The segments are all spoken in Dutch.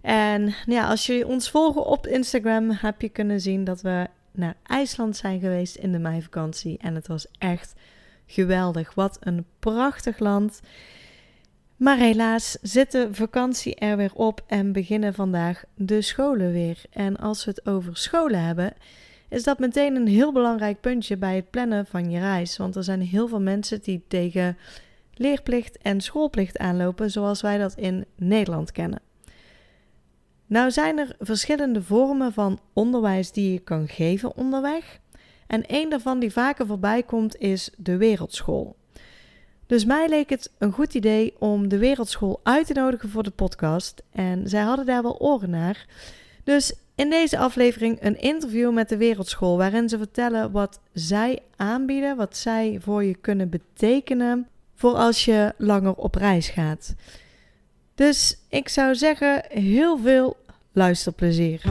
En ja, als jullie ons volgen op Instagram, heb je kunnen zien dat we naar IJsland zijn geweest in de meivakantie. En het was echt geweldig. Wat een prachtig land. Maar helaas zit de vakantie er weer op en beginnen vandaag de scholen weer. En als we het over scholen hebben, is dat meteen een heel belangrijk puntje bij het plannen van je reis. Want er zijn heel veel mensen die tegen leerplicht en schoolplicht aanlopen, zoals wij dat in Nederland kennen. Nou zijn er verschillende vormen van onderwijs die je kan geven onderweg. En een daarvan die vaker voorbij komt is de wereldschool. Dus mij leek het een goed idee om de wereldschool uit te nodigen voor de podcast. En zij hadden daar wel oren naar. Dus in deze aflevering een interview met de wereldschool waarin ze vertellen wat zij aanbieden, wat zij voor je kunnen betekenen voor als je langer op reis gaat. Dus ik zou zeggen, heel veel luisterplezier.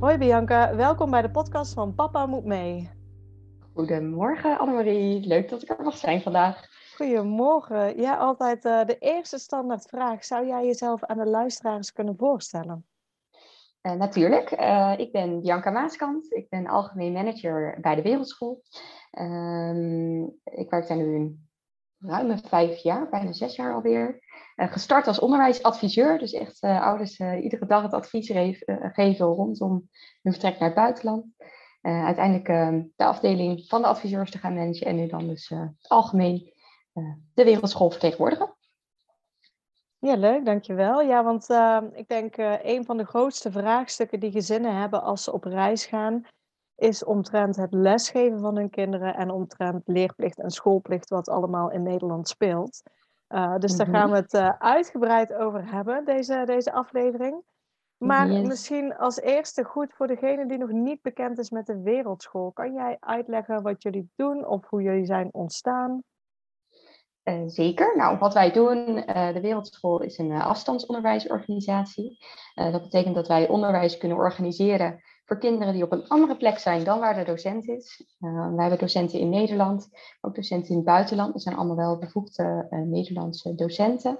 Hoi Bianca, welkom bij de podcast van Papa Moet Mee. Goedemorgen Annemarie, leuk dat ik er mag zijn vandaag. Goedemorgen. Ja, altijd uh, de eerste standaard vraag. Zou jij jezelf aan de luisteraars kunnen voorstellen? Uh, natuurlijk. Uh, ik ben Bianca Maaskant. Ik ben algemeen manager bij de Wereldschool. Ehm, ik werk daar nu een ruime vijf jaar, bijna zes jaar alweer. gestart als onderwijsadviseur. Dus echt ouders iedere dag het advies geven rondom hun vertrek naar het buitenland. uiteindelijk ehm, de afdeling van de adviseurs te gaan managen en nu dan dus algemeen eh, de wereldschool vertegenwoordigen. Ja, leuk, dankjewel. Ja, want uh, ik denk uh, een van de grootste vraagstukken die gezinnen hebben als ze op reis gaan, is omtrent het lesgeven van hun kinderen en omtrent leerplicht en schoolplicht, wat allemaal in Nederland speelt. Uh, dus daar gaan we het uitgebreid over hebben, deze, deze aflevering. Maar misschien als eerste goed voor degene die nog niet bekend is met de wereldschool. Kan jij uitleggen wat jullie doen of hoe jullie zijn ontstaan? Uh, zeker. Nou, wat wij doen, uh, de Wereldschool is een uh, afstandsonderwijsorganisatie. dat betekent dat wij onderwijs kunnen organiseren voor kinderen die op een andere plek zijn dan waar de docent is. wij hebben docenten in Nederland, ook docenten in het buitenland. Dat zijn allemaal wel bevoegde Nederlandse docenten.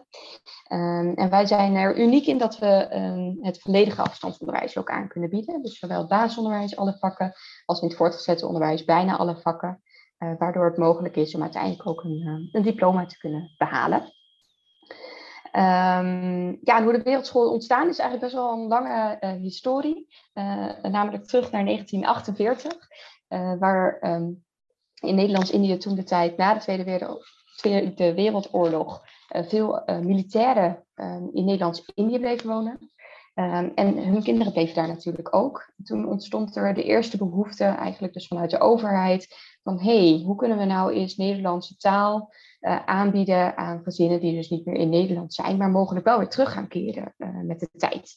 Um, en wij zijn er uniek in dat we um, het volledige afstandsonderwijs ook aan kunnen bieden. Dus zowel het basisonderwijs, alle vakken, als in het voortgezette onderwijs, bijna alle vakken. Uh, waardoor het mogelijk is om uiteindelijk ook een, uh, een diploma te kunnen behalen. Um, ja, hoe de wereldschool ontstaan is eigenlijk best wel een lange uh, historie. namelijk terug naar 1948, waar um, in Nederlands-Indië toen de tijd na de Tweede, Tweede Wereldoorlog veel militairen um, in Nederlands-Indië bleven wonen. Um, en hun kinderen bleven daar natuurlijk ook. Toen ontstond er de eerste behoefte, eigenlijk dus vanuit de overheid, van hey, hoe kunnen we nou eens Nederlandse taal uh, aanbieden aan gezinnen die dus niet meer in Nederland zijn, maar mogelijk wel weer terug gaan keren uh, met de tijd.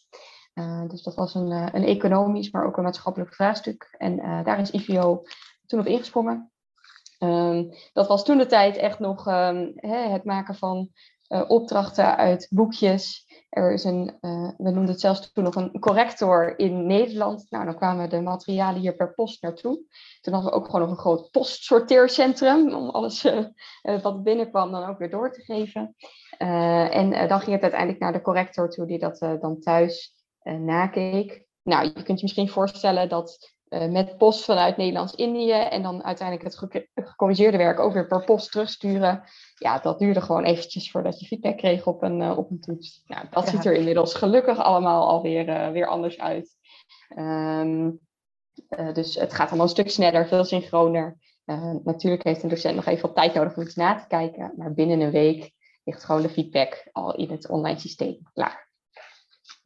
Uh, dus dat was een, een economisch, maar ook een maatschappelijk vraagstuk. En daar is IVO toen op ingesprongen. Um, dat was toen de tijd echt nog um, hè, het maken van opdrachten uit boekjes er is een, uh, we noemden het zelfs toen nog een corrector in Nederland. Nou, dan kwamen de materialen hier per post naartoe. Toen hadden we ook gewoon nog een groot postsorteercentrum om alles uh, wat binnenkwam dan ook weer door te geven. en dan ging het uiteindelijk naar de corrector toe die dat dan thuis nakeek. Nou, je kunt je misschien voorstellen dat uh, met post vanuit Nederlands-Indië en dan uiteindelijk het gecorrigeerde werk ook weer per post terugsturen. Ja, dat duurde gewoon eventjes voordat je feedback kreeg op een, uh, op een toets. Nou, dat ziet er inmiddels gelukkig allemaal alweer uh, weer anders uit. Um, dus het gaat allemaal een stuk sneller, veel synchroner. natuurlijk heeft een docent nog even wat tijd nodig om iets na te kijken, maar binnen een week ligt gewoon de feedback al in het online systeem klaar.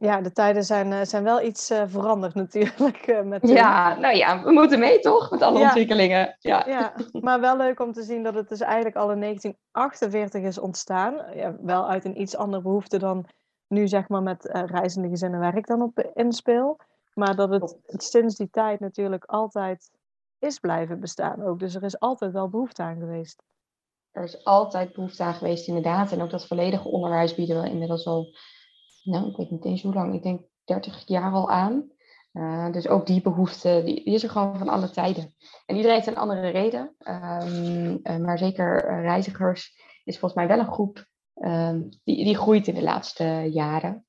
Ja, de tijden zijn, zijn wel iets veranderd natuurlijk. met ja, nou ja, we moeten mee toch met alle ontwikkelingen. Ja. ja, maar wel leuk om te zien dat het dus eigenlijk al in 1948 is ontstaan. Ja, wel uit een iets andere behoefte dan nu zeg maar met reizende gezinnen werk dan op inspeel. Maar dat het, het sinds die tijd natuurlijk altijd is blijven bestaan ook. Dus er is altijd wel behoefte aan geweest. Er is altijd behoefte aan geweest, inderdaad. En ook dat volledige onderwijs bieden we inmiddels al, nou, ik weet niet eens hoe lang, ik denk 30 jaar al aan. Uh, dus ook die behoefte, die, die, is er gewoon van alle tijden. En iedereen heeft een andere reden. Um, uh, maar zeker uh, reizigers is volgens mij wel een groep um, die, die groeit in de laatste jaren.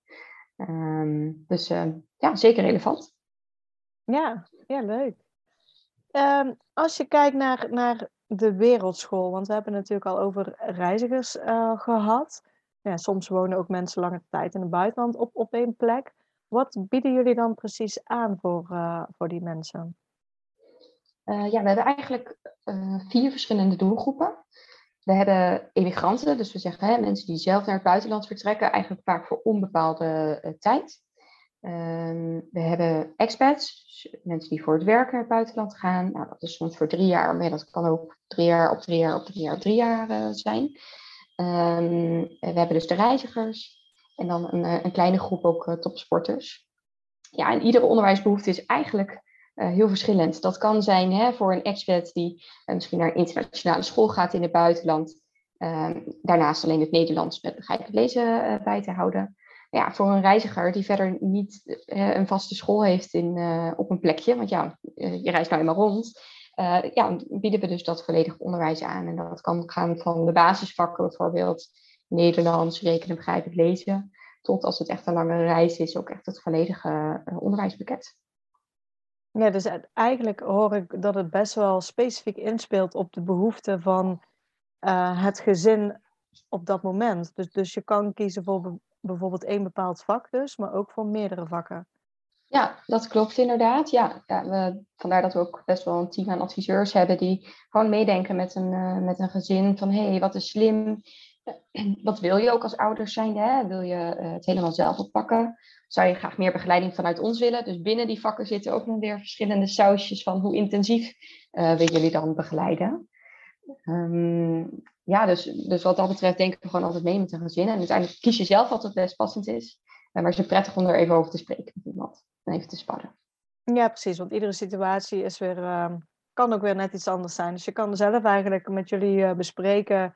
Um, dus ja, zeker relevant. Ja, ja leuk. Als je kijkt naar, naar de wereldschool, want we hebben het natuurlijk al over reizigers gehad. Ja, soms wonen ook mensen lange tijd in het buitenland op, op één plek. Wat bieden jullie dan precies aan voor, uh, voor die mensen? Uh, ja, we hebben eigenlijk vier verschillende doelgroepen. We hebben emigranten, dus we zeggen hè, mensen die zelf naar het buitenland vertrekken, eigenlijk vaak voor onbepaalde tijd. Ehm, we hebben expats, dus mensen die voor het werken naar het buitenland gaan. Nou, dat is soms voor drie jaar, maar dat kan ook drie jaar op drie jaar op drie jaar op drie jaar zijn. Um, we hebben dus de reizigers en dan een, eh, een kleine groep ook uh, topsporters. Ja, en iedere onderwijsbehoefte is eigenlijk uh, heel verschillend. Dat kan zijn hè, voor een expat die misschien naar een internationale school gaat in het buitenland. Ehm, daarnaast alleen het Nederlands met begrijpelijk lezen bij te houden ja, voor een reiziger die verder niet een vaste school heeft in, op een plekje, want ja, je reist nou eenmaal rond, ja, bieden we dus dat volledig onderwijs aan. En dat kan gaan van de basisvakken bijvoorbeeld, Nederlands, rekenen, begrijpen, lezen, tot als het echt een lange reis is, ook echt het volledige onderwijspakket. Ja, dus eigenlijk hoor ik dat het best wel specifiek inspeelt op de behoeften van het gezin op dat moment. Dus, dus je kan kiezen voor bijvoorbeeld één bepaald vak dus, maar ook voor meerdere vakken. Ja, dat klopt inderdaad. Ja, ja we, vandaar dat we ook best wel een team aan adviseurs hebben die gewoon meedenken met een, uh, met een gezin van hé, hey, wat is slim? Wat wil je ook als ouders zijn? Hè? Wil je uh, het helemaal zelf oppakken? Zou je graag meer begeleiding vanuit ons willen? Dus binnen die vakken zitten ook nog weer verschillende sausjes van hoe intensief uh, willen jullie dan begeleiden? Um, ja, dus, dus wat dat betreft denken we gewoon altijd mee met een gezin. En uiteindelijk kies je zelf wat het best passend is. Maar het is prettig om er even over te spreken met iemand. En even te sparren. Ja, precies. Want iedere situatie is weer, uh, kan ook weer net iets anders zijn. Dus je kan zelf eigenlijk met jullie uh, bespreken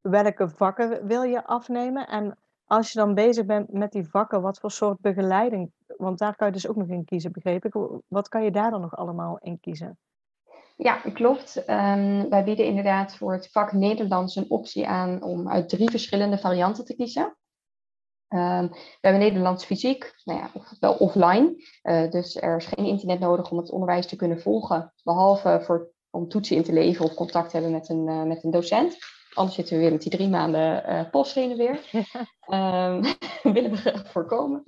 welke vakken wil je afnemen. En als je dan bezig bent met die vakken, wat voor soort begeleiding? Want daar kan je dus ook nog in kiezen, begreep ik. Wat kan je daar dan nog allemaal in kiezen? Ja, klopt. Um, wij bieden inderdaad voor het vak Nederlands een optie aan om uit drie verschillende varianten te kiezen. Um, we hebben Nederlands fysiek, nou ja, wel offline. Uh, dus er is geen internet nodig om het onderwijs te kunnen volgen, behalve voor, om toetsen in te leveren of contact te hebben met een, uh, met een docent. Anders zitten we weer met die drie maanden uh, post heen en weer. um, willen we voorkomen.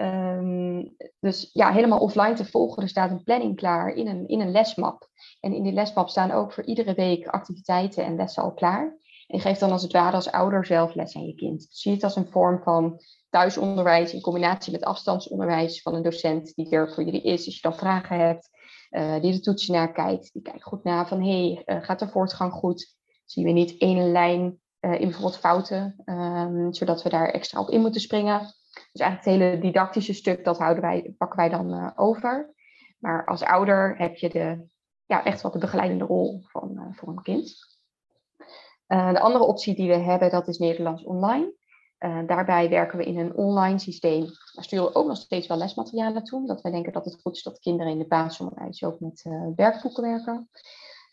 Um, dus ja, helemaal offline te volgen. Er staat een planning klaar in een, in een lesmap. En in die lesmap staan ook voor iedere week activiteiten en lessen al klaar. En je geeft dan als het ware als ouder zelf les aan je kind. Dus zie het als een vorm van thuisonderwijs in combinatie met afstandsonderwijs van een docent die er voor jullie is. Als je dan vragen hebt, uh, die de toetsen naar kijkt, die kijkt goed naar van hé, hey, uh, gaat de voortgang goed? Zien we niet één lijn uh, in bijvoorbeeld fouten, um, zodat we daar extra op in moeten springen. Dus eigenlijk het hele didactische stuk, dat houden wij, pakken wij dan over. Maar als ouder heb je de ja, echt wel de begeleidende rol van, voor een kind. Uh, de andere optie die we hebben, dat is Nederlands online. Uh, daarbij werken we in een online systeem. Daar sturen we ook nog steeds wel lesmateriaal naartoe. Omdat wij denken dat het goed is dat kinderen in de basisonderwijs ook met werkboeken werken.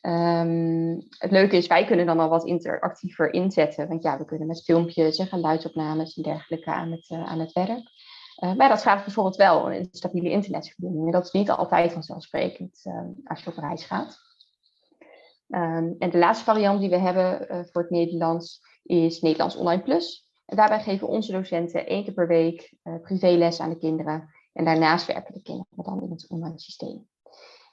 Um, het leuke is, wij kunnen dan al wat interactiever inzetten. Want ja, we kunnen met filmpjes en geluidsopnames en dergelijke aan het, aan het werk. Maar dat gaat bijvoorbeeld wel een stabiele internetverbinding. En dat is niet altijd vanzelfsprekend uh, als je op reis gaat. Um, en de laatste variant die we hebben uh, voor het Nederlands is Nederlands Online Plus. En daarbij geven onze docenten één keer per week privéles aan de kinderen. En daarnaast werken de kinderen dan in het online systeem.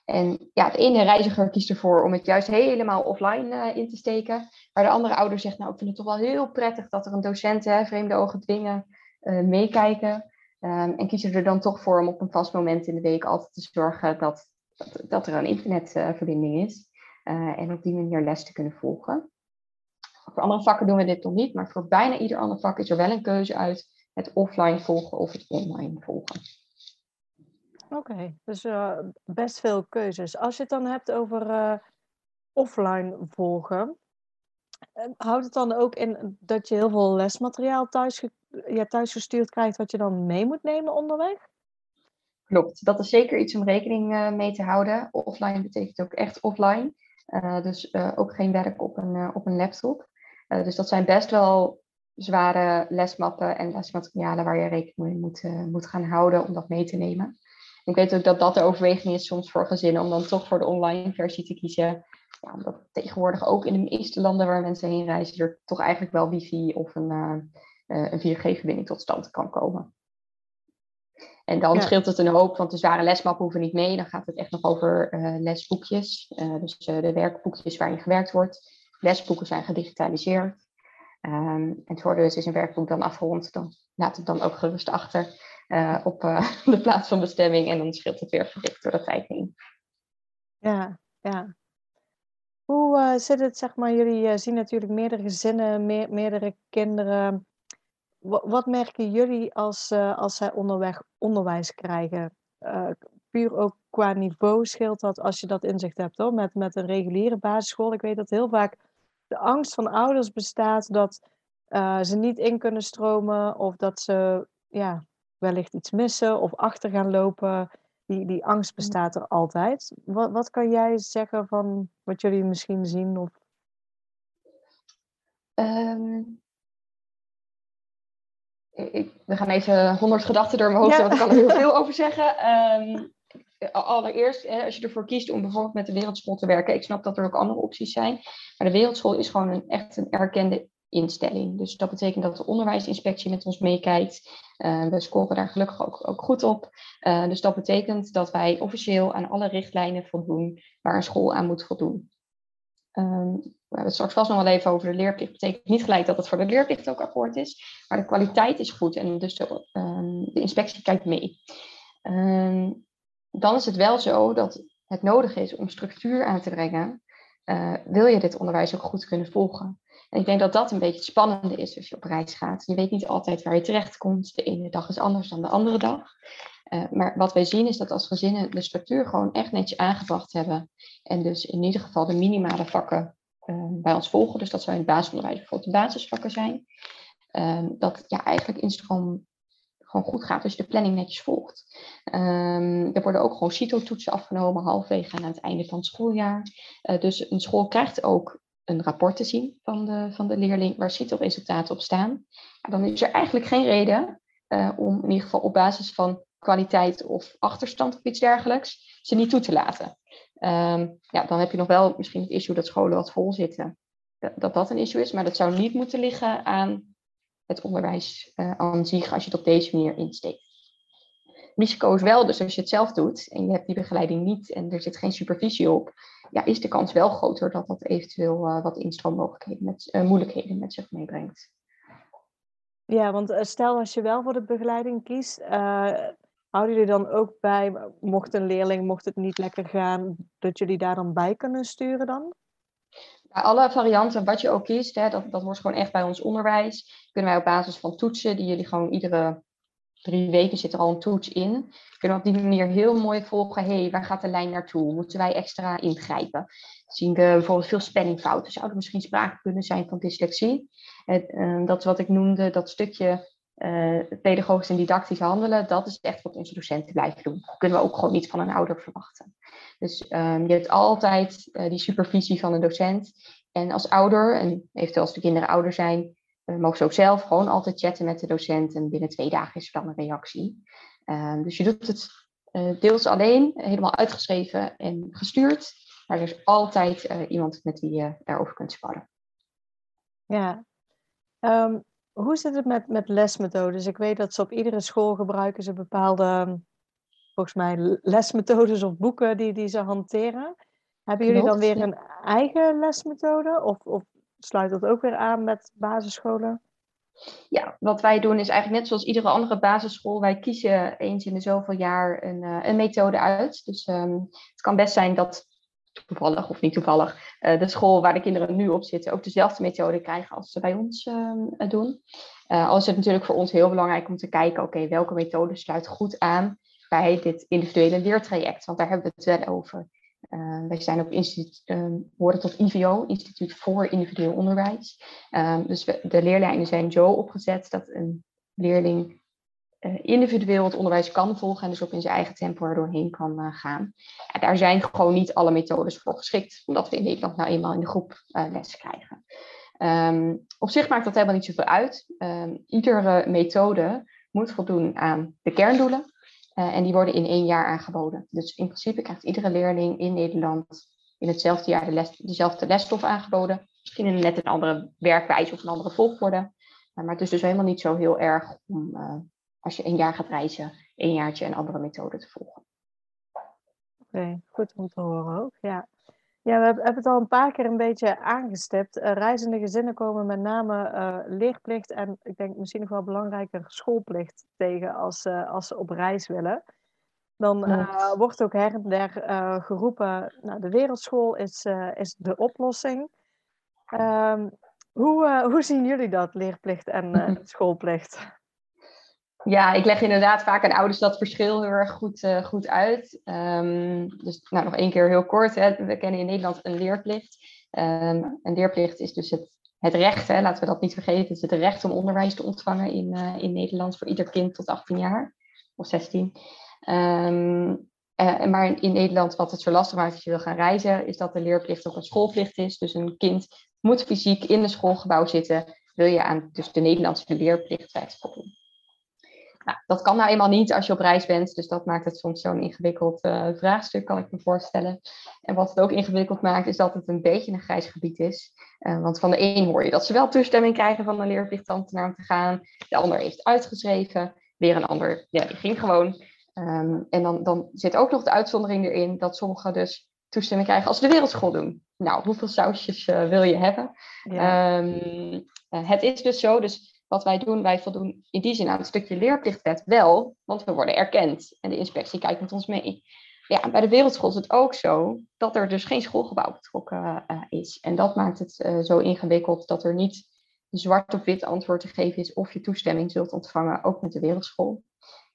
En ja, de ene reiziger kiest ervoor om het juist helemaal offline in te steken. Maar de andere ouder zegt, nou, ik vind het toch wel heel prettig dat er een docent, hè, vreemde ogen dwingen, meekijken. Ehm, en kiezen er dan toch voor om op een vast moment in de week altijd te zorgen dat, dat, dat er een internetverbinding is. En op die manier les te kunnen volgen. Voor andere vakken doen we dit nog niet, maar voor bijna ieder ander vak is er wel een keuze uit het offline volgen of het online volgen. Oké, dus uh, best veel keuzes. Als je het dan hebt over uh, offline volgen, houdt het dan ook in dat je heel veel lesmateriaal thuis, ja, thuis gestuurd krijgt wat je dan mee moet nemen onderweg? Klopt, dat is zeker iets om rekening mee te houden. Offline betekent ook echt offline. Dus ook geen werk op een, op een laptop. dus dat zijn best wel zware lesmappen en lesmaterialen waar je rekening mee moet, moet gaan houden om dat mee te nemen. Ik weet ook dat dat de overweging is soms voor gezinnen om dan toch voor de online versie te kiezen. Ja, omdat tegenwoordig ook in de meeste landen waar mensen heen reizen, er toch eigenlijk wel wifi of een, een 4G-verbinding tot stand kan komen. En dan scheelt het een hoop, want de zware lesmappen hoeven niet mee. Dan gaat het echt nog over uh, lesboekjes. Uh, dus de werkboekjes waarin gewerkt wordt. Lesboeken zijn gedigitaliseerd. Um, en het voordeel is, is een werkboek dan afgerond, dan laat het dan ook gerust achter. Eh, op de plaats van bestemming. En dan scheelt het weer verdicht door de tijd heen. Ja, ja. Hoe zit het, zeg maar, jullie zien natuurlijk meerdere gezinnen, meer, meerdere kinderen. Wat merken jullie als, als zij onderweg onderwijs krijgen? puur ook qua niveau scheelt dat als je dat inzicht hebt hoor, met, met een reguliere basisschool. Ik weet dat heel vaak de angst van ouders bestaat dat ze niet in kunnen stromen of dat ze ja, wellicht iets missen of achter gaan lopen. Die, die angst mm. bestaat er altijd. Wat, wat kan jij zeggen van wat jullie misschien zien? Of... Um, ik, we gaan even honderd gedachten door mijn hoofd, ja. want ik kan er heel veel over zeggen. Um, allereerst, als je ervoor kiest om bijvoorbeeld met de wereldschool te werken, ik snap dat er ook andere opties zijn, maar de wereldschool is gewoon een, echt een erkende instelling. Dus dat betekent dat de onderwijsinspectie met ons meekijkt. Uh, we scoren daar gelukkig ook, ook goed op. Uh, dus dat betekent dat wij officieel aan alle richtlijnen voldoen waar een school aan moet voldoen. Um, we hebben het straks vast nog wel even over de leerplicht. Dat betekent niet gelijk dat het voor de leerplicht ook akkoord is. Maar de kwaliteit is goed en dus de, um, de inspectie kijkt mee. Um, dan is het wel zo dat het nodig is om structuur aan te brengen. Uh, wil je dit onderwijs ook goed kunnen volgen? En ik denk dat dat een beetje het spannende is als je op reis gaat. Je weet niet altijd waar je terecht komt. De ene dag is anders dan de andere dag. Uh, maar wat wij zien is dat als gezinnen de structuur gewoon echt netjes aangebracht hebben. En dus in ieder geval de minimale vakken bij ons volgen. Dus dat zou in het basisonderwijs bijvoorbeeld de basisvakken zijn. Uh, dat ja, eigenlijk instroom gewoon goed gaat als je de planning netjes volgt. Um, er worden ook gewoon CITO-toetsen afgenomen halfwege aan het einde van het schooljaar. Uh, dus een school krijgt ook een rapport te zien van de, van de leerling waar CITO-resultaten op staan. dan is er eigenlijk geen reden uh, om in ieder geval op basis van kwaliteit of achterstand of iets dergelijks ze niet toe te laten. Um, ja, dan heb je nog wel misschien het issue dat scholen wat vol zitten. Dat dat een issue is, maar dat zou niet moeten liggen aan het onderwijs uh, aan zich als je het op deze manier insteekt. Risico is wel, dus als je het zelf doet en je hebt die begeleiding niet en er zit geen supervisie op, ja, is de kans wel groter dat dat eventueel uh, wat instroommogelijkheden met, uh, moeilijkheden met zich meebrengt. Ja, want stel als je wel voor de begeleiding kiest, houden jullie dan ook bij, mocht een leerling, mocht het niet lekker gaan, dat jullie daar dan bij kunnen sturen dan? Bij alle varianten, wat je ook kiest, hè, dat, dat wordt gewoon echt bij ons onderwijs. Kunnen wij op basis van toetsen, die jullie gewoon iedere drie weken zit er al een toets in. Kunnen we op die manier heel mooi volgen. Hé, hey, waar gaat de lijn naartoe? Moeten wij extra ingrijpen? Zien we bijvoorbeeld veel spellingfouten? Zou er misschien sprake kunnen zijn van dyslexie? Het, uh, dat is wat ik noemde, dat stukje pedagogisch en didactisch handelen. Dat is echt wat onze docenten blijven doen. Dat kunnen we ook gewoon niet van een ouder verwachten. Dus um, je hebt altijd uh, die supervisie van een docent. En als ouder, en eventueel als de kinderen ouder zijn, we mogen ze ook zelf gewoon altijd chatten met de docent en binnen twee dagen is er dan een reactie. Uh, dus je doet het deels alleen, helemaal uitgeschreven en gestuurd. Maar er is altijd iemand met wie je daarover kunt sparren. Ja. Um, hoe zit het met, met lesmethodes? Ik weet dat ze op iedere school gebruiken ze bepaalde, volgens mij, lesmethodes of boeken die, die ze hanteren. Hebben jullie dan weer een eigen lesmethode? Of, of sluit dat ook weer aan met basisscholen? Ja, wat wij doen is eigenlijk net zoals iedere andere basisschool. Wij kiezen eens in de zoveel jaar een, uh, een methode uit. Dus um, het kan best zijn dat toevallig of niet toevallig uh, de school waar de kinderen nu op zitten ook dezelfde methode krijgen als ze bij ons uh, doen. al is het natuurlijk voor ons heel belangrijk om te kijken, oké, welke methode sluit goed aan bij dit individuele leertraject? Want daar hebben we het wel over. Uh, wij zijn ook instituut, uh, horen tot IVO, Instituut voor Individueel Onderwijs. Uh, dus de leerlijnen zijn zo opgezet dat een leerling individueel het onderwijs kan volgen en dus ook in zijn eigen tempo er doorheen kan gaan. En daar zijn gewoon niet alle methodes voor geschikt, omdat we in Nederland nou eenmaal in de groep les krijgen. Um, op zich maakt dat helemaal niet zoveel uit. Um, iedere methode moet voldoen aan de kerndoelen en die worden in één jaar aangeboden. Dus in principe krijgt iedere leerling in Nederland in hetzelfde jaar de les, dezelfde lesstof aangeboden. Misschien in net een andere werkwijze of een andere volgorde. Maar het is dus helemaal niet zo heel erg om, als je een jaar gaat reizen, een jaartje een andere methode te volgen. Oké, okay, goed om te horen ook. Ja. Ja, we hebben het al een paar keer een beetje aangestipt. Uh, reizende gezinnen komen met name uh, leerplicht en ik denk misschien nog wel belangrijker schoolplicht tegen als, uh, als ze op reis willen. Dan wordt ook her en der geroepen, nou, de wereldschool is, is de oplossing. Ehm, hoe, hoe zien jullie dat, leerplicht en schoolplicht? Ja, ik leg inderdaad vaak aan ouders dat verschil heel erg goed, uh, goed uit. Um, dus nou, nog één keer heel kort. Hè. We kennen in Nederland een leerplicht. Um, een leerplicht is dus het, het recht, hè, laten we dat niet vergeten, het is het recht om onderwijs te ontvangen in, uh, in Nederland voor ieder kind tot 18 jaar of 16. Um, uh, maar in, Nederland, wat het zo lastig maakt als je wil gaan reizen, is dat de leerplicht ook een schoolplicht is. Dus een kind moet fysiek in een schoolgebouw zitten, wil je aan dus de Nederlandse leerplicht voldoen. Nou, dat kan nou eenmaal niet als je op reis bent, dus dat maakt het soms zo'n ingewikkeld uh, vraagstuk, kan ik me voorstellen. En wat het ook ingewikkeld maakt, is dat het een beetje een grijs gebied is. Uh, want van de een hoor je dat ze wel toestemming krijgen van een leerplichtambtenaar om te gaan, de ander heeft uitgeschreven, weer een ander, ja, die ging gewoon. Um, en dan, dan zit ook nog de uitzondering erin dat sommigen dus toestemming krijgen als ze de wereldschool doen. Nou, hoeveel sausjes uh, wil je hebben? Ja. Um, het is dus zo, dus wat wij doen, wij voldoen in die zin aan het stukje leerplichtwet wel, want we worden erkend en de inspectie kijkt met ons mee. Ja, bij de wereldschool is het ook zo dat er dus geen schoolgebouw betrokken uh, is. En dat maakt het uh, zo ingewikkeld dat er niet zwart op wit antwoord te geven is of je toestemming zult ontvangen, ook met de wereldschool.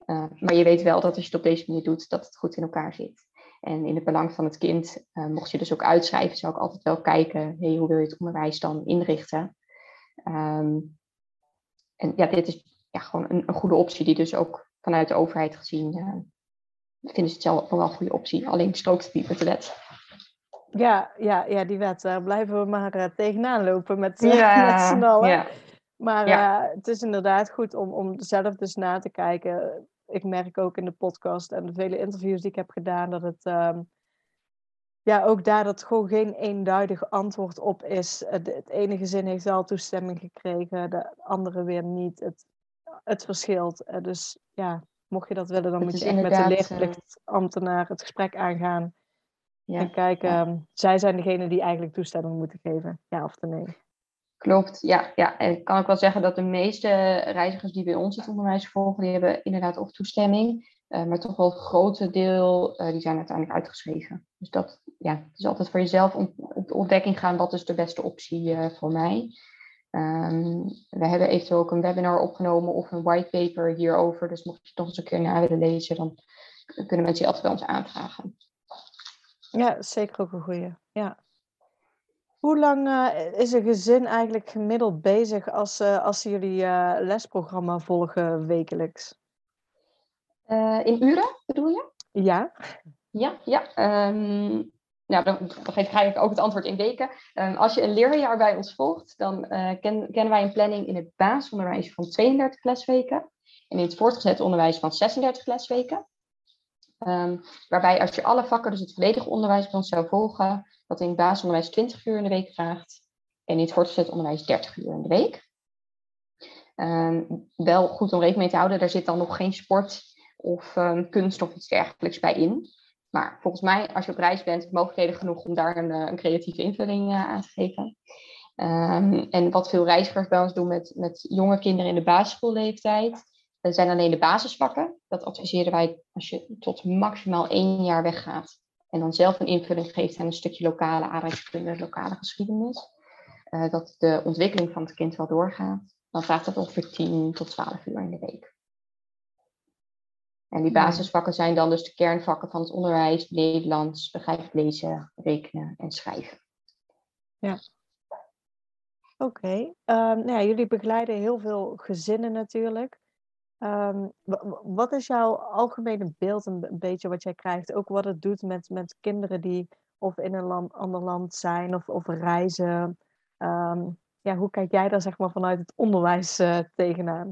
Uh, maar je weet wel dat als je het op deze manier doet, dat het goed in elkaar zit. En in het belang van het kind, mocht je dus ook uitschrijven, zou ik altijd wel kijken, hey, hoe wil je het onderwijs dan inrichten? Um, en ja, dit is ja, gewoon een, een, goede optie die dus ook vanuit de overheid gezien uh, vinden ze het zelf wel een goede optie. Alleen strookt het niet met de wet. Ja, ja, ja die wet. Daar blijven we maar uh, tegenaan lopen met, ja, met z'n allen. Ja. Maar ja. het is inderdaad goed om, om zelf dus na te kijken. Ik merk ook in de podcast en de vele interviews die ik heb gedaan dat het um, ja, ook daar dat gewoon geen eenduidig antwoord op is. Het ene gezin heeft wel toestemming gekregen, de andere weer niet. Het, het verschilt. Dus ja, mocht je dat willen, dan het moet je echt met de leerplichtambtenaar het gesprek aangaan. Ja, en kijken, ja. Ehm, zij zijn degene die eigenlijk toestemming moeten geven, ja of nee. Klopt, ja. ja. En ik kan ook wel zeggen dat de meeste reizigers die bij ons het onderwijs volgen, die hebben inderdaad of toestemming. Uh, maar toch wel het grote deel, uh, die zijn uiteindelijk uitgeschreven. Dus dat ja, het is altijd voor jezelf om, op de ontdekking gaan, wat is de beste optie uh, voor mij. Um, we hebben eventueel ook een webinar opgenomen of een whitepaper hierover. Dus mocht je het nog eens een keer na willen lezen, dan kunnen mensen je altijd bij ons aanvragen. Ja, zeker ook een goede. Ja. Hoe lang is een gezin eigenlijk gemiddeld bezig als, als jullie lesprogramma volgen wekelijks? Uh, in uren bedoel je? Ja. Ja, ja. Um, nou, dan, geef ik ook het antwoord in weken. Um, als je een leerjaar bij ons volgt, dan uh, ken, kennen wij een planning in het basisonderwijs van 32 lesweken. En in het voortgezet onderwijs van 36 lesweken. Um, waarbij als je alle vakken, dus het volledige onderwijs ons zou volgen, dat in het basisonderwijs 20 uur in de week vraagt. En in het voortgezet onderwijs 30 uur in de week. Um, wel goed om rekening mee te houden, daar zit dan nog geen sport of um, kunst of iets dergelijks bij in. Maar volgens mij, als je op reis bent, mogelijkheden genoeg om daar een, eh, een creatieve invulling uh, aan te geven. Ehm, en wat veel reizigers bij ons doen met, met jonge kinderen in de basisschoolleeftijd, dat zijn alleen de basisvakken. Dat adviseren wij als je tot maximaal één jaar weggaat. En dan zelf een invulling geeft aan een stukje lokale aardrijkskunde, lokale geschiedenis. Dat de ontwikkeling van het kind wel doorgaat. Dan vraagt dat ongeveer 10 tot 12 uur in de week. En die basisvakken zijn dan dus de kernvakken van het onderwijs, Nederlands, begrijpelijk lezen, rekenen en schrijven. Ja. Oké, ehm, nou ja, jullie begeleiden heel veel gezinnen natuurlijk. Um, wat is jouw algemene beeld, een beetje wat jij krijgt? Ook wat het doet met, met kinderen die of in een land, ander land zijn of, of reizen. Um, ja, hoe kijk jij daar zeg maar, vanuit het onderwijs uh, tegenaan?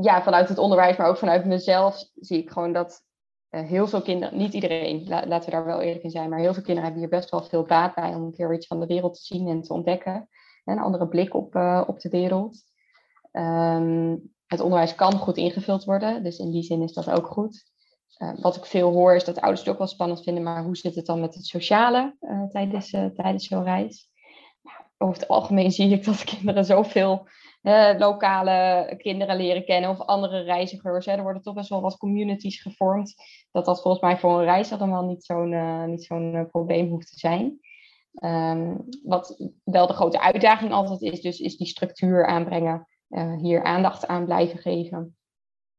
Ja, vanuit het onderwijs, maar ook vanuit mezelf zie ik gewoon dat uh, heel veel kinderen, niet iedereen, laten we daar wel eerlijk in zijn, maar heel veel kinderen hebben hier best wel veel baat bij om een keer iets van de wereld te zien en te ontdekken. Een andere blik op, uh, op de wereld. Um, het onderwijs kan goed ingevuld worden, dus in die zin is dat ook goed. Uh, wat ik veel hoor is dat ouders het ook wel spannend vinden, maar hoe zit het dan met het sociale tijdens, tijdens zo'n reis? Over het algemeen zie ik dat kinderen zoveel lokale kinderen leren kennen of andere reizigers. Er worden toch best wel wat communities gevormd. Dat dat volgens mij voor een reis allemaal niet zo'n uh, niet zo'n uh, probleem hoeft te zijn. Um, wat wel de grote uitdaging altijd is, dus is die structuur aanbrengen. hier aandacht aan blijven geven.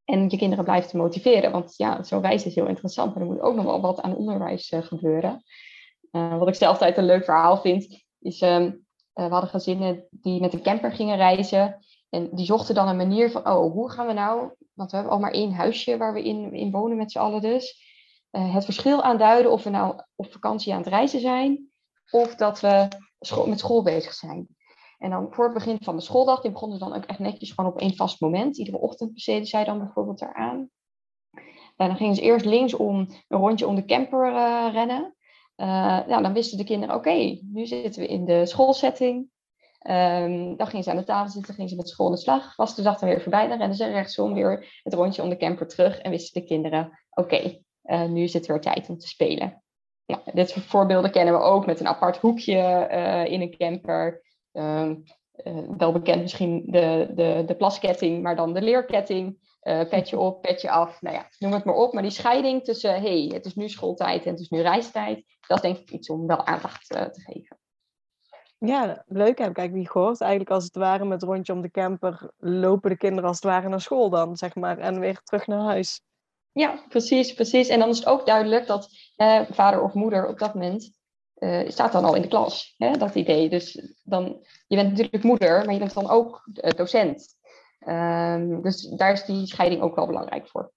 En je kinderen blijven te motiveren. Want ja, zo'n reis is heel interessant. Maar er moet ook nog wel wat aan onderwijs gebeuren. wat ik zelf altijd een leuk verhaal vind, is uh, we hadden gezinnen die met een camper gingen reizen. En die zochten dan een manier van, oh, hoe gaan we nou, want we hebben al maar één huisje waar we in, in wonen met z'n allen dus. Uh, het verschil aanduiden of we nou op vakantie aan het reizen zijn of dat we met school bezig zijn. En dan voor het begin van de schooldag, die begonnen dan ook echt netjes gewoon op één vast moment. Iedere ochtend besteden zij dan bijvoorbeeld eraan. En dan gingen ze eerst linksom een rondje om de camper uh, rennen. Nou, dan wisten de kinderen, oké, nu zitten we in de schoolsetting. Um, dan gingen ze aan de tafel zitten, gingen ze met school aan de slag. Was de dag dan weer voorbij, dan renden ze rechtsom weer het rondje om de camper terug. En wisten de kinderen, oké, uh, nu is het weer tijd om te spelen. Dit soort voorbeelden kennen we ook met een apart hoekje uh, in een camper. Um, wel bekend misschien de, de, de plasketting, maar dan de leerketting. Petje op, petje af, nou ja, noem het maar op. Maar die scheiding tussen, hey, het is nu schooltijd en het is nu reistijd, dat is denk ik iets om wel aandacht uh, te geven. Ja, leuk heb ik eigenlijk niet gehoord. Eigenlijk als het ware met rondje om de camper lopen de kinderen als het ware naar school dan, zeg maar, en weer terug naar huis. Ja, precies, precies. En dan is het ook duidelijk dat eh, vader of moeder op dat moment uh, staat dan al in de klas, hè, dat idee. Dus dan, je bent natuurlijk moeder, maar je bent dan ook docent. Um, dus daar is die scheiding ook wel belangrijk voor.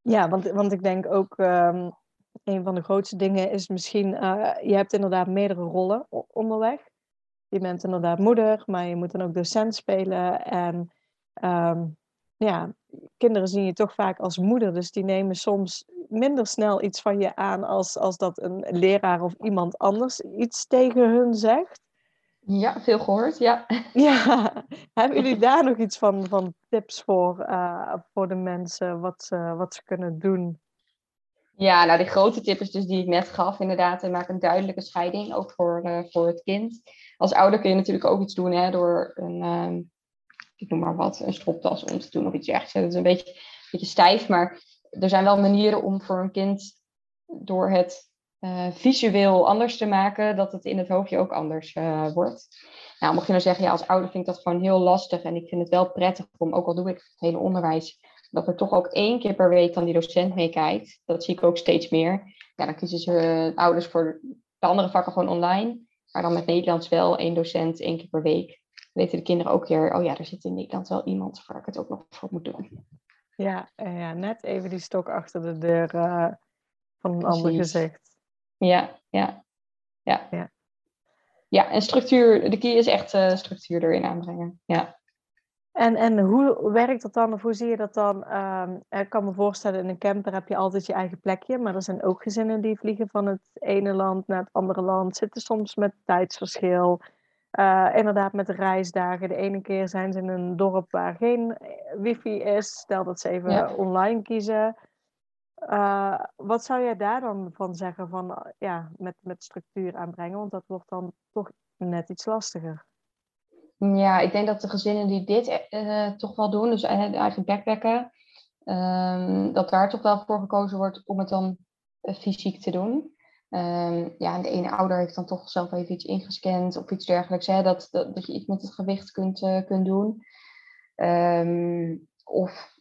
Ja, want, want ik denk ook um, een van de grootste dingen is misschien, uh, je hebt inderdaad meerdere rollen onderweg. Je bent inderdaad moeder, maar je moet dan ook docent spelen. En um, ja, kinderen zien je toch vaak als moeder, dus die nemen soms minder snel iets van je aan als, als dat een leraar of iemand anders iets tegen hun zegt. Ja, veel gehoord, ja. Ja, hebben jullie daar nog iets van, van tips voor, uh, voor de mensen, wat ze, wat ze kunnen doen? Ja, nou de grote tip is dus die ik net gaf, inderdaad, maak een duidelijke scheiding, ook voor, uh, voor het kind. Als ouder kun je natuurlijk ook iets doen hè, door een, uh, ik noem maar wat, een stropdas om te doen of iets dergelijks. Dat is een beetje, een beetje stijf, maar er zijn wel manieren om voor een kind door het uh, visueel anders te maken, dat het in het hoofdje ook anders wordt. Nou, mocht je nou zeggen, ja, als ouder vind ik dat gewoon heel lastig en ik vind het wel prettig om, ook al doe ik het hele onderwijs, dat er toch ook één keer per week dan die docent meekijkt. Dat zie ik ook steeds meer. Ja, dan kiezen ze uh, ouders voor de andere vakken gewoon online, maar dan met Nederlands wel één docent één keer per week. Dan weten de kinderen ook weer, oh ja, er zit in Nederland wel iemand waar ik het ook nog voor moet doen. Ja, ja net even die stok achter de deur van een ander gezicht. Ja, ja, ja. Ja, ja en structuur, de key is echt uh, structuur erin aanbrengen. Ja. En, en hoe werkt dat dan, of hoe zie je dat dan? Um, ik kan me voorstellen, in een camper heb je altijd je eigen plekje, maar er zijn ook gezinnen die vliegen van het ene land naar het andere land, zitten soms met tijdsverschil. Uh, inderdaad, met de reisdagen. De ene keer zijn ze in een dorp waar geen wifi is. Stel dat ze even online kiezen. uh, wat zou jij daar dan van zeggen van ja, met, met structuur aanbrengen? Want dat wordt dan toch net iets lastiger. Ja, ik denk dat de gezinnen die dit uh, toch wel doen, dus eigen backpacken, um, dat daar toch wel voor gekozen wordt om het dan fysiek te doen. Um, ja, en de ene ouder heeft dan toch zelf even iets ingescand of iets dergelijks. Hè, dat, dat, dat je iets met het gewicht kunt, uh, kunt doen. Um, of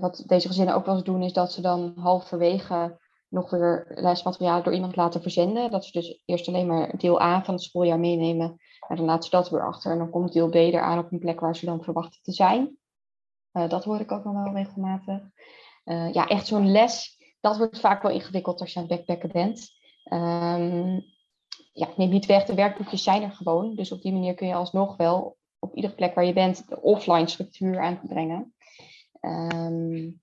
wat deze gezinnen ook wel eens doen, is dat ze dan halverwege nog weer lesmateriaal door iemand laten verzenden. Dat ze dus eerst alleen maar deel A van het schooljaar meenemen. En dan laten ze dat weer achter. En dan komt deel B eraan op een plek waar ze dan verwachten te zijn. Uh, dat hoor ik ook nog wel regelmatig. Uh, ja, echt zo'n les, dat wordt vaak wel ingewikkeld als je aan het backpacken bent. Um, ja, neem niet weg, de werkboekjes zijn er gewoon. Dus op die manier kun je alsnog wel op iedere plek waar je bent de offline structuur aan brengen. Um,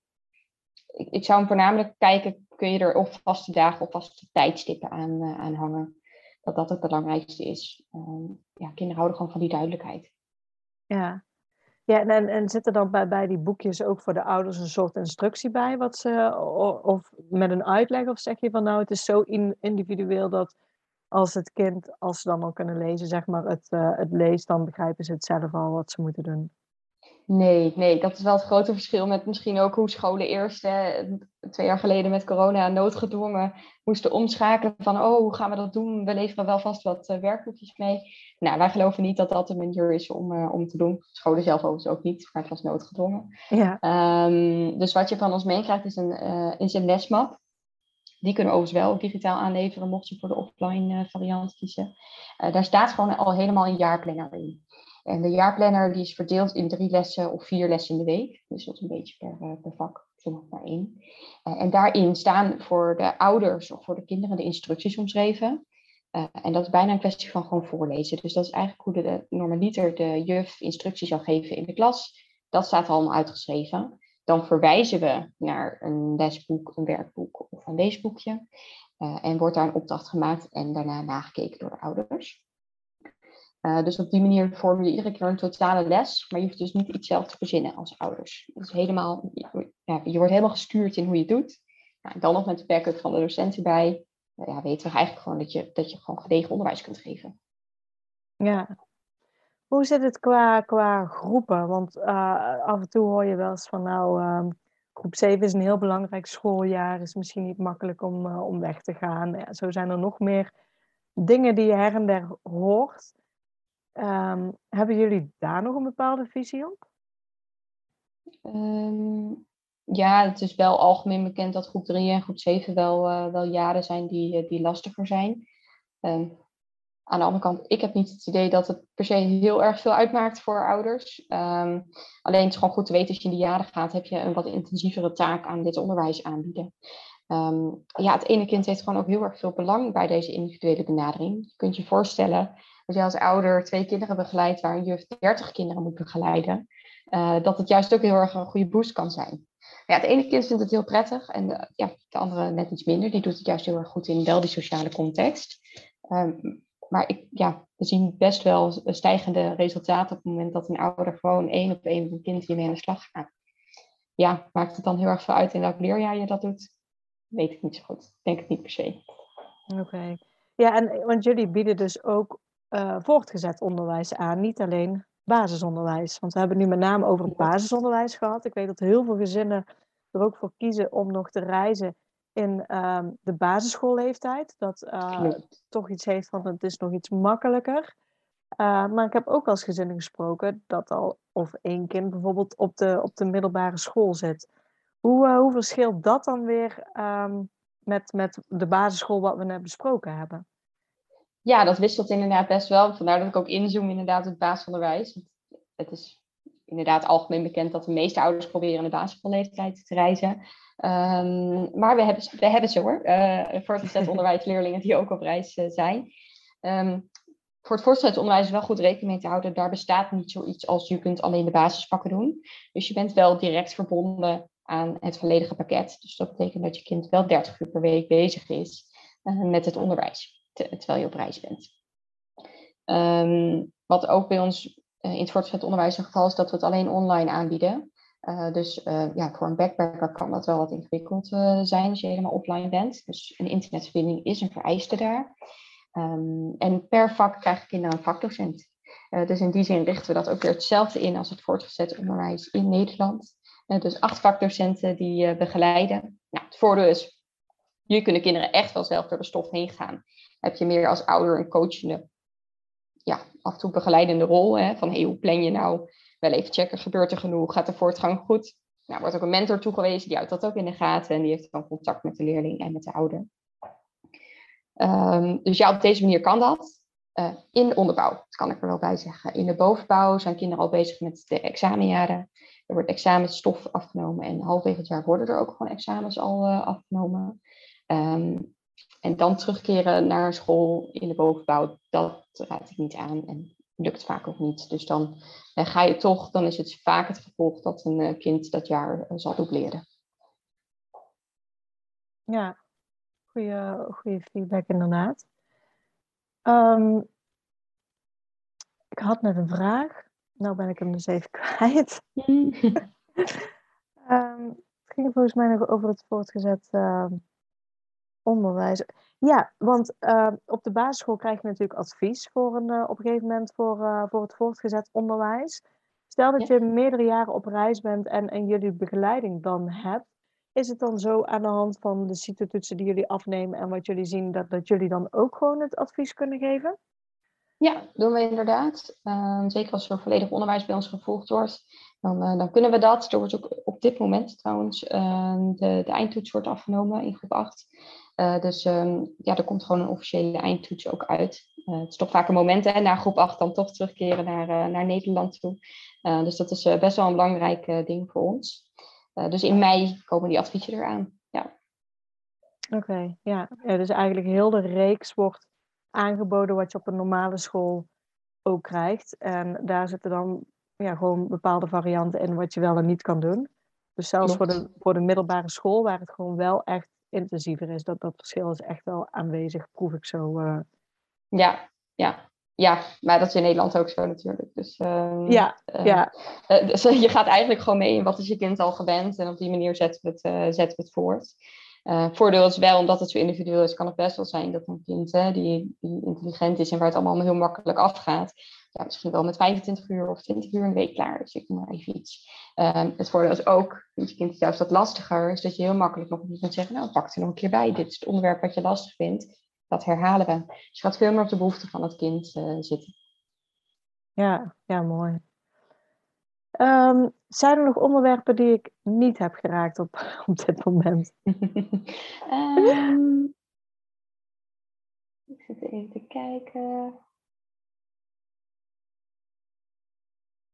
ik, ik, zou hem voornamelijk kijken, kun je er of vaste dagen of vaste tijdstippen aan, uh, aan hangen. Dat dat het belangrijkste is. Um, ja, kinderen houden gewoon van die duidelijkheid. Ja, ja, en, en zit dan bij, bij die boekjes ook voor de ouders een soort instructie bij? Wat ze, of met een uitleg? Of zeg je van nou, het is zo individueel dat als het kind, als ze dan al kunnen lezen, zeg maar, het, uh, het leest, dan begrijpen ze het zelf al wat ze moeten doen? Nee, nee, dat is wel het grote verschil met misschien ook hoe scholen eerst, hè, twee jaar geleden met corona, noodgedwongen moesten omschakelen van, oh, hoe gaan we dat doen? We leveren wel vast wat uh, werkboekjes mee. Nou, wij geloven niet dat dat een manier is om, uh, om te doen. Scholen zelf overigens ook niet, maar het was noodgedwongen. Ja. Um, dus wat je van ons meekrijgt is een, uh, is een lesmap. Die kunnen we overigens wel digitaal aanleveren, mocht je voor de offline variant kiezen. daar staat gewoon al helemaal een jaarplanner in. En de jaarplanner die is verdeeld in drie lessen of vier lessen in de week. Dus dat is een beetje per, uh, per vak, soms maar één. Uh, en daarin staan voor de ouders of voor de kinderen de instructies omschreven. Uh, en dat is bijna een kwestie van gewoon voorlezen. Dus dat is eigenlijk hoe de, de normaliter de juf instructies zou geven in de klas. Dat staat allemaal uitgeschreven. Dan verwijzen we naar een lesboek, een werkboek of een leesboekje. en wordt daar een opdracht gemaakt en daarna nagekeken door de ouders. Uh, dus op die manier vorm je iedere keer een totale les, maar je hoeft dus niet iets zelf te verzinnen als ouders. Dus helemaal, ja, je wordt helemaal gestuurd in hoe je het doet. Nou, dan nog met de backup van de docent erbij, nou ja, weten we eigenlijk gewoon dat je, dat je gewoon gedegen onderwijs kunt geven. Ja. Hoe zit het qua, qua groepen? Want uh, af en toe hoor je wel eens van nou, uh, groep 7 is een heel belangrijk schooljaar, is misschien niet makkelijk om, uh, om weg te gaan. Ja, zo zijn er nog meer dingen die je her en der hoort. Um, hebben jullie daar nog een bepaalde visie op? Um, ja, het is wel algemeen bekend dat groep 3 en groep 7 wel, uh, wel jaren zijn die, uh, die lastiger zijn. Um, aan de andere kant, ik heb niet het idee dat het per se heel erg veel uitmaakt voor ouders. alleen het is gewoon goed te weten, als je in die jaren gaat, heb je een wat intensievere taak aan dit onderwijs aanbieden. ja, het ene kind heeft gewoon ook heel erg veel belang bij deze individuele benadering. Je kunt je voorstellen als je als ouder twee kinderen begeleidt waar juf 30 kinderen moet begeleiden, uh, dat het juist ook heel erg een goede boost kan zijn. Ja, het ene kind vindt het heel prettig en ja, de andere net iets minder. Die doet het juist heel erg goed in wel die sociale context. Um, maar ik, ja, we zien best wel stijgende resultaten op het moment dat een ouder gewoon één op één met een kind hiermee aan de slag gaat. Ja, maakt het dan heel erg veel uit in welk leerjaar je dat doet? Weet ik niet zo goed. Denk het niet per se. Oké. Ja, en want jullie bieden dus ook uh, voortgezet onderwijs aan, niet alleen basisonderwijs. Want we hebben nu met name over het basisonderwijs gehad. Ik weet dat heel veel gezinnen er ook voor kiezen om nog te reizen in uh, de basisschoolleeftijd. Dat uh, toch iets heeft van het is nog iets makkelijker. Uh, maar ik heb ook als gezinnen gesproken dat al of één kind bijvoorbeeld op de, op de middelbare school zit. Hoe, hoe verschilt dat dan weer um, met, met de basisschool wat we net besproken hebben? Ja, dat wisselt inderdaad best wel. Vandaar dat ik ook inzoom inderdaad het basisonderwijs. Het is inderdaad algemeen bekend dat de meeste ouders proberen in de basisschoolleeftijd te reizen. Um, maar we hebben, we hebben ze hoor, uh, voortgezet onderwijsleerlingen die ook op reis uh, zijn. Um, voor het voortgezet onderwijs is wel goed rekening mee te houden. Daar bestaat niet zoiets als je kunt alleen de basispakken doen. Dus je bent wel direct verbonden aan het volledige pakket. Dus dat betekent dat je kind wel 30 uur per week bezig is uh, met het onderwijs terwijl je op reis bent. Um, wat ook bij ons uh, in het voortgezet onderwijs een geval is dat we het alleen online aanbieden. dus ja, voor een backpacker kan dat wel wat ingewikkeld zijn als je helemaal offline bent. Dus een internetverbinding is een vereiste daar. Ehm, en per vak krijgen kinderen een vakdocent. dus in die zin richten we dat ook weer hetzelfde in als het voortgezet onderwijs in Nederland. dus acht vakdocenten die begeleiden. Nou, het voordeel is, hier kunnen kinderen echt wel zelf door de stof heen gaan. Heb je meer als ouder een coachende, ja, af en toe begeleidende rol. Hè, van hey, hoe plan je nou? Wel even checken, gebeurt er genoeg? Gaat de voortgang goed? Nou, wordt ook een mentor toegewezen, die houdt dat ook in de gaten. En die heeft dan contact met de leerling en met de ouder. Ehm, dus ja, op deze manier kan dat. Uh, in de onderbouw, dat kan ik er wel bij zeggen. In de bovenbouw zijn kinderen al bezig met de examenjaren. Er wordt examenstof afgenomen en halverwege het jaar worden er ook gewoon examens al uh, afgenomen. Ehm, en dan terugkeren naar school in de bovenbouw, dat raad ik niet aan en lukt vaak ook niet. Dus dan eh, ga je toch, dan is het vaak het gevolg dat een eh, kind dat jaar uh, zal dubleren. Ja, goede feedback inderdaad. Um, ik had net een vraag. Nou ben ik hem dus even kwijt. um, het ging volgens mij nog over het voortgezet onderwijs. Ja, want uh, op de basisschool krijg je natuurlijk advies voor een, uh, op een gegeven moment voor, uh, voor het voortgezet onderwijs. Stel dat ja. je meerdere jaren op reis bent en, en jullie begeleiding dan hebt. Is het dan zo aan de hand van de CITO-toetsen die jullie afnemen en wat jullie zien, dat, dat jullie dan ook gewoon het advies kunnen geven? Ja, doen we inderdaad. Uh, zeker als er volledig onderwijs bij ons gevolgd wordt, dan, uh, dan kunnen we dat. Er wordt ook op dit moment trouwens uh, de, de eindtoets wordt afgenomen in groep 8. Uh, dus um, ja, er komt gewoon een officiële eindtoets ook uit. het is toch vaak een moment hè, na groep 8 dan toch terugkeren naar, naar Nederland toe. dus dat is best wel een belangrijk ding voor ons. dus in mei komen die adviezen eraan. Ja. Oké, okay, ja. ja. Dus eigenlijk heel de reeks wordt aangeboden wat je op een normale school ook krijgt. En daar zitten dan ja, gewoon bepaalde varianten in wat je wel en niet kan doen. Dus zelfs voor de, voor de middelbare school, waar het gewoon wel echt intensiever is, dat, dat verschil is echt wel aanwezig, proef ik zo. Uh... Ja, ja. Ja, maar dat is in Nederland ook zo natuurlijk. Dus, uh, ja, uh, ja. dus je gaat eigenlijk gewoon mee in wat is je kind al gewend. En op die manier zetten we het, zetten we het voort. Voordeel is wel, omdat het zo individueel is, kan het best wel zijn dat een kind hè, die, die intelligent is en waar het allemaal heel makkelijk afgaat, ja, misschien wel met 25 uur of 20 uur een week klaar is. Ik maar even iets. Um, het voordeel is ook, vind je kind juist wat lastiger, is dat je heel makkelijk nog kunt zeggen, nou pak er nog een keer bij. Dit is het onderwerp wat je lastig vindt. Dat herhalen we. Dus je gaat veel meer op de behoeften van het kind uh, zitten. Ja, ja, mooi. Um, zijn er nog onderwerpen die ik niet heb geraakt op, op dit moment? um, ik zit even te kijken.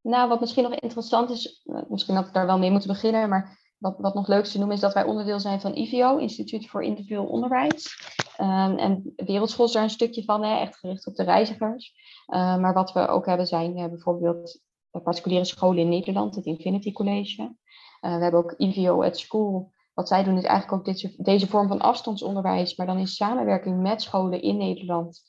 Nou, wat misschien nog interessant is, eh, misschien dat we daar wel mee moeten beginnen, maar wat, wat nog leuk is te noemen is dat wij onderdeel zijn van IVO, Instituut voor Individueel Onderwijs. Um, en Wereldschool is daar een stukje van, hè, echt gericht op de reizigers. Uh, maar wat we ook hebben zijn uh, bijvoorbeeld particuliere scholen in Nederland, het Infinity College. Uh, we hebben ook IVO at School. Wat zij doen is eigenlijk ook dit, deze vorm van afstandsonderwijs, maar dan in samenwerking met scholen in Nederland.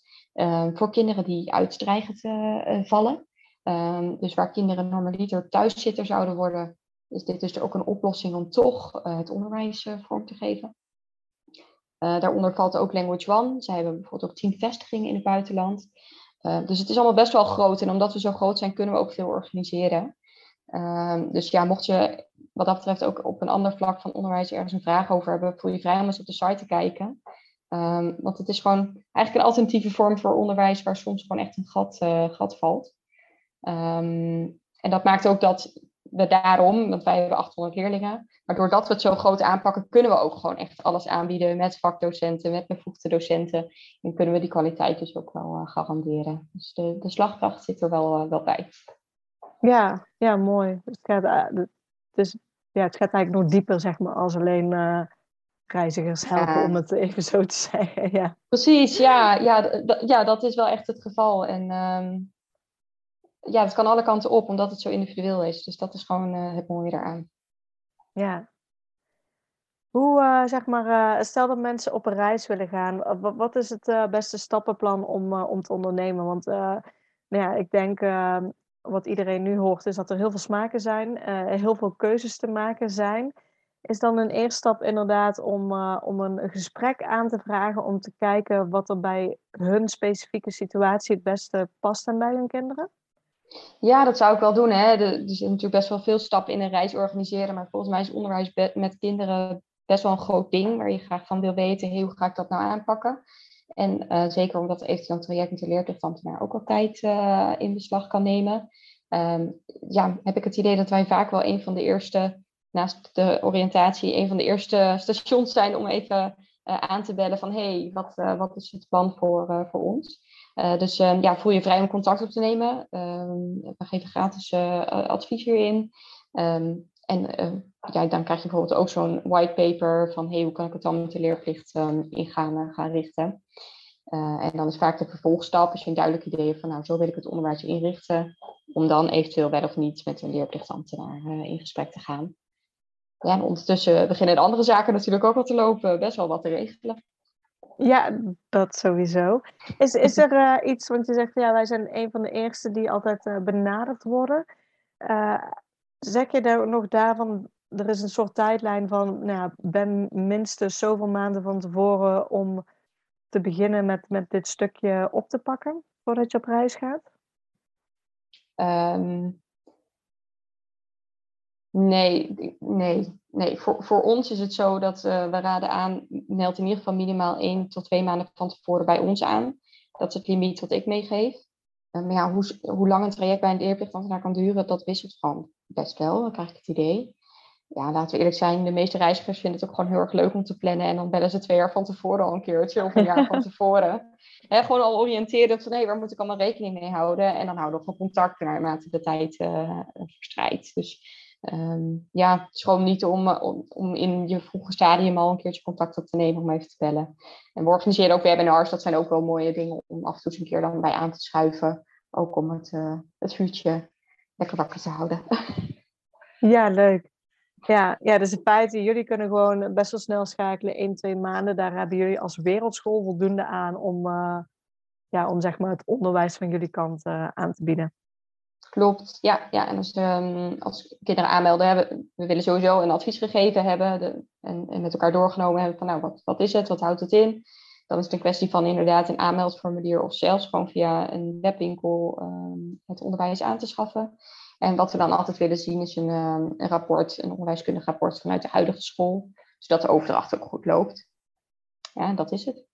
Voor kinderen die uh, vallen. Um, dus waar kinderen normaliter thuiszitter zouden worden, is dit dus ook een oplossing om toch het onderwijs vorm te geven. daaronder valt ook Language One. Zij hebben bijvoorbeeld ook tien vestigingen in het buitenland. Dus het is allemaal best wel groot. En omdat we zo groot zijn, kunnen we ook veel organiseren. Uh, dus ja, mocht je wat dat betreft ook op een ander vlak van onderwijs ergens een vraag over hebben, voel je vrij om eens op de site te kijken. Um, want het is gewoon eigenlijk een alternatieve vorm voor onderwijs waar soms gewoon echt een gat, gat valt. Um, en dat maakt ook dat we daarom, want wij hebben 800 leerlingen, maar doordat we het zo groot aanpakken, kunnen we ook gewoon echt alles aanbieden met vakdocenten, met bevoegde docenten. En kunnen we die kwaliteit dus ook wel uh, garanderen. Dus de, de slagkracht zit er wel, uh, wel bij. Ja, ja, mooi. Het gaat, uh, dus, ja, het gaat eigenlijk nog dieper, zeg maar, als alleen reizigers helpen, ja. om het even zo te zeggen. Ja. Precies, ja, ja, ja, dat is wel echt het geval. En um, ja, het kan alle kanten op, omdat het zo individueel is. Dus dat is gewoon uh, het mooie daaraan. Ja. Hoe, uh, zeg maar, uh, stel dat mensen op een reis willen gaan, wat, wat is het beste stappenplan om, om te ondernemen? Want nou ja, ik denk, wat iedereen nu hoort, is dat er heel veel smaken zijn, heel veel keuzes te maken zijn. Is dan een eerste stap inderdaad om, om een gesprek aan te vragen om te kijken wat er bij hun specifieke situatie het beste past en bij hun kinderen? Ja, dat zou ik wel doen. Hè. er zijn natuurlijk best wel veel stappen in een reis organiseren. Maar volgens mij is onderwijs met kinderen best wel een groot ding. Waar je graag van wil weten, hoe ga ik dat nou aanpakken? En uh, zeker omdat eventueel een traject met de leerplichtambtenaar ook altijd uh, in beslag kan nemen. Um, ja, heb ik het idee dat wij vaak wel een van de eerste, naast de oriëntatie, een van de eerste stations zijn om even uh, aan te bellen van hé, hey, wat, wat is het plan voor, voor ons? Uh, dus um, ja, voel je vrij om contact op te nemen. Um, we geven gratis uh, advies hierin. Um, en uh, ja, dan krijg je bijvoorbeeld ook zo'n whitepaper van hey, hoe kan ik het dan met de leerplicht in gaan, gaan richten. en dan is vaak de vervolgstap, als je een duidelijk idee hebt van nou, zo wil ik het onderwijs inrichten, om dan eventueel wel of niet met een leerplichtambtenaar in gesprek te gaan. Ja, en ondertussen beginnen de andere zaken natuurlijk ook al te lopen, best wel wat te regelen. Ja, dat sowieso. Is, is er uh, iets, want je zegt ja, wij zijn een van de eerste die altijd uh, benaderd worden. Uh, zeg je daar nog daarvan, er is een soort tijdlijn van, nou, ben minstens zoveel maanden van tevoren om te beginnen met, met dit stukje op te pakken voordat je op reis gaat? Um, Nee, nee, nee. Voor, voor ons is het zo dat uh, we raden aan, meld in ieder geval minimaal één tot twee maanden van tevoren bij ons aan. Dat is het limiet wat ik meegeef. Uh, maar ja, hoe, hoe lang een traject bij een leerplichtambtenaar kan duren, dat wisselt gewoon best wel. Dan krijg ik het idee. Ja, laten we eerlijk zijn, de meeste reizigers vinden het ook gewoon heel erg leuk om te plannen. En dan bellen ze twee jaar van tevoren al een keertje, of een jaar van tevoren. He, gewoon al oriënteren van, hé, waar moet ik allemaal rekening mee houden? En dan houden we gewoon contact naarmate de tijd uh, verstrijdt. Dus Um, ja, het is gewoon niet om, eh, om, om, in je vroege stadium al een keertje contact op te nemen om even te bellen. En we organiseren ook webinars, dat zijn ook wel mooie dingen om af en toe eens een keer dan bij aan te schuiven. Ook om het, uh, het vuurtje lekker wakker te houden. Ja, leuk. Ja, ja, dus in feite, jullie kunnen gewoon best wel snel schakelen, 1, 2 maanden. Daar hebben jullie als wereldschool voldoende aan om, uh, ja, om zeg maar het onderwijs van jullie kant aan te bieden. Klopt, ja. ja. En als, um, als kinderen aanmelden hebben, we willen sowieso een advies gegeven hebben de, en, en, met elkaar doorgenomen hebben van nou, wat, wat is het, wat houdt het in? Dan is het een kwestie van inderdaad een aanmeldformulier of zelfs gewoon via een webwinkel um, het onderwijs aan te schaffen. En wat we dan altijd willen zien is een, um, een rapport, een onderwijskundig rapport vanuit de huidige school, zodat de overdracht ook goed loopt. Ja, dat is het.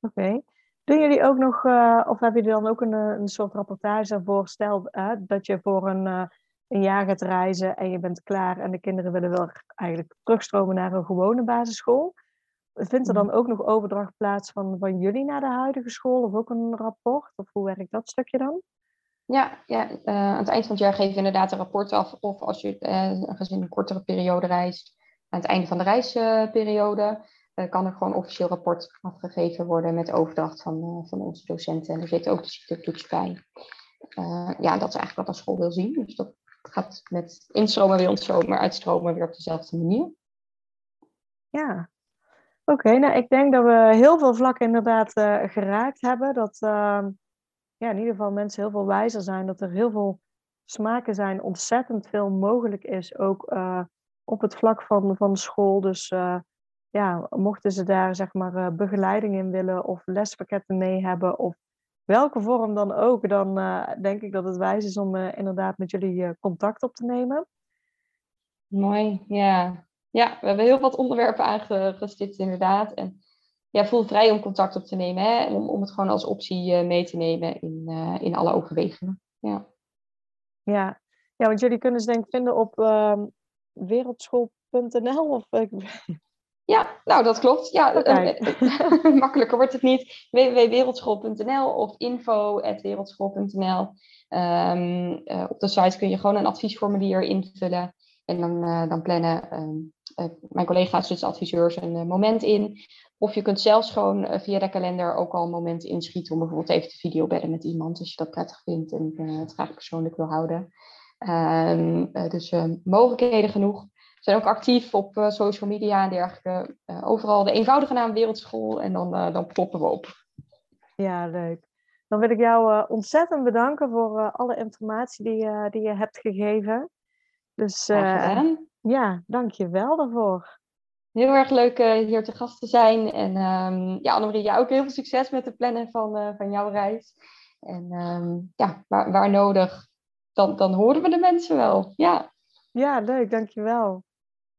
Oké. Doen jullie ook nog, uh, of hebben jullie dan ook een, eh, een soort rapportage voorstel uh, dat je voor een, uh, een jaar gaat reizen en je bent klaar en de kinderen willen wel eigenlijk terugstromen naar een gewone basisschool? Vindt er dan ook nog overdracht plaats van, van jullie naar de huidige school of ook een rapport? Of hoe werkt dat stukje dan? Ja, ja aan het eind van het jaar geven we inderdaad een rapport af. Of als je een gezin een kortere periode reist, aan het einde van de reisperiode uh, kan er gewoon officieel rapport afgegeven worden met overdracht van, uh, van onze docenten. En er zit ook de ziektetoets bij. Uh, ja, dat is eigenlijk wat een school wil zien. Dus dat gaat met instromen weer ontstromen, maar uitstromen weer op dezelfde manier. Ja, oké. nou, ik denk dat we heel veel vlakken inderdaad geraakt hebben. Dat ehm, ja, in ieder geval mensen heel veel wijzer zijn. Dat er heel veel smaken zijn, ontzettend veel mogelijk is. Ook op het vlak van, van school. Dus ja, mochten ze daar zeg maar eh, begeleiding in willen of lespakketten mee hebben of welke vorm dan ook, dan uh, denk ik dat het wijs is om uh, inderdaad met jullie contact op te nemen. Mooi, ja. Ja, we hebben heel wat onderwerpen aangestipt inderdaad. En ja, voel vrij om contact op te nemen, hè? Om, om het gewoon als optie mee te nemen in, in alle overwegingen. Ja. Ja. ja, want jullie kunnen ze denk ik vinden op uh, wereldschool.nl of ja, nou dat klopt. Ja, uh, makkelijker wordt het niet. www.wereldschool.nl of info.wereldschool.nl. Um, ehm, uh, op de site kun je gewoon een adviesformulier invullen en dan, uh, dan plannen um, mijn collega's, dus adviseurs, een moment in. Of je kunt zelfs gewoon via de kalender ook al een moment inschieten om bijvoorbeeld even te videobellen met iemand als je dat prettig vindt en het graag persoonlijk wil houden. Um, dus mogelijkheden genoeg zijn ook actief op uh, social media en dergelijke. Uh, overal de eenvoudige naam Wereldschool en dan, uh, dan ploppen we op. Ja, leuk. Dan wil ik jou ontzettend bedanken voor alle informatie die, die je hebt gegeven. Dus ja, dank je wel daarvoor. Heel erg leuk hier te gast te zijn. En um, ja, Annemarie, jou ook heel veel succes met het plannen van, van jouw reis. En ehm, ja, waar, waar nodig, dan, dan horen we de mensen wel. Ja. ja, leuk, dankjewel.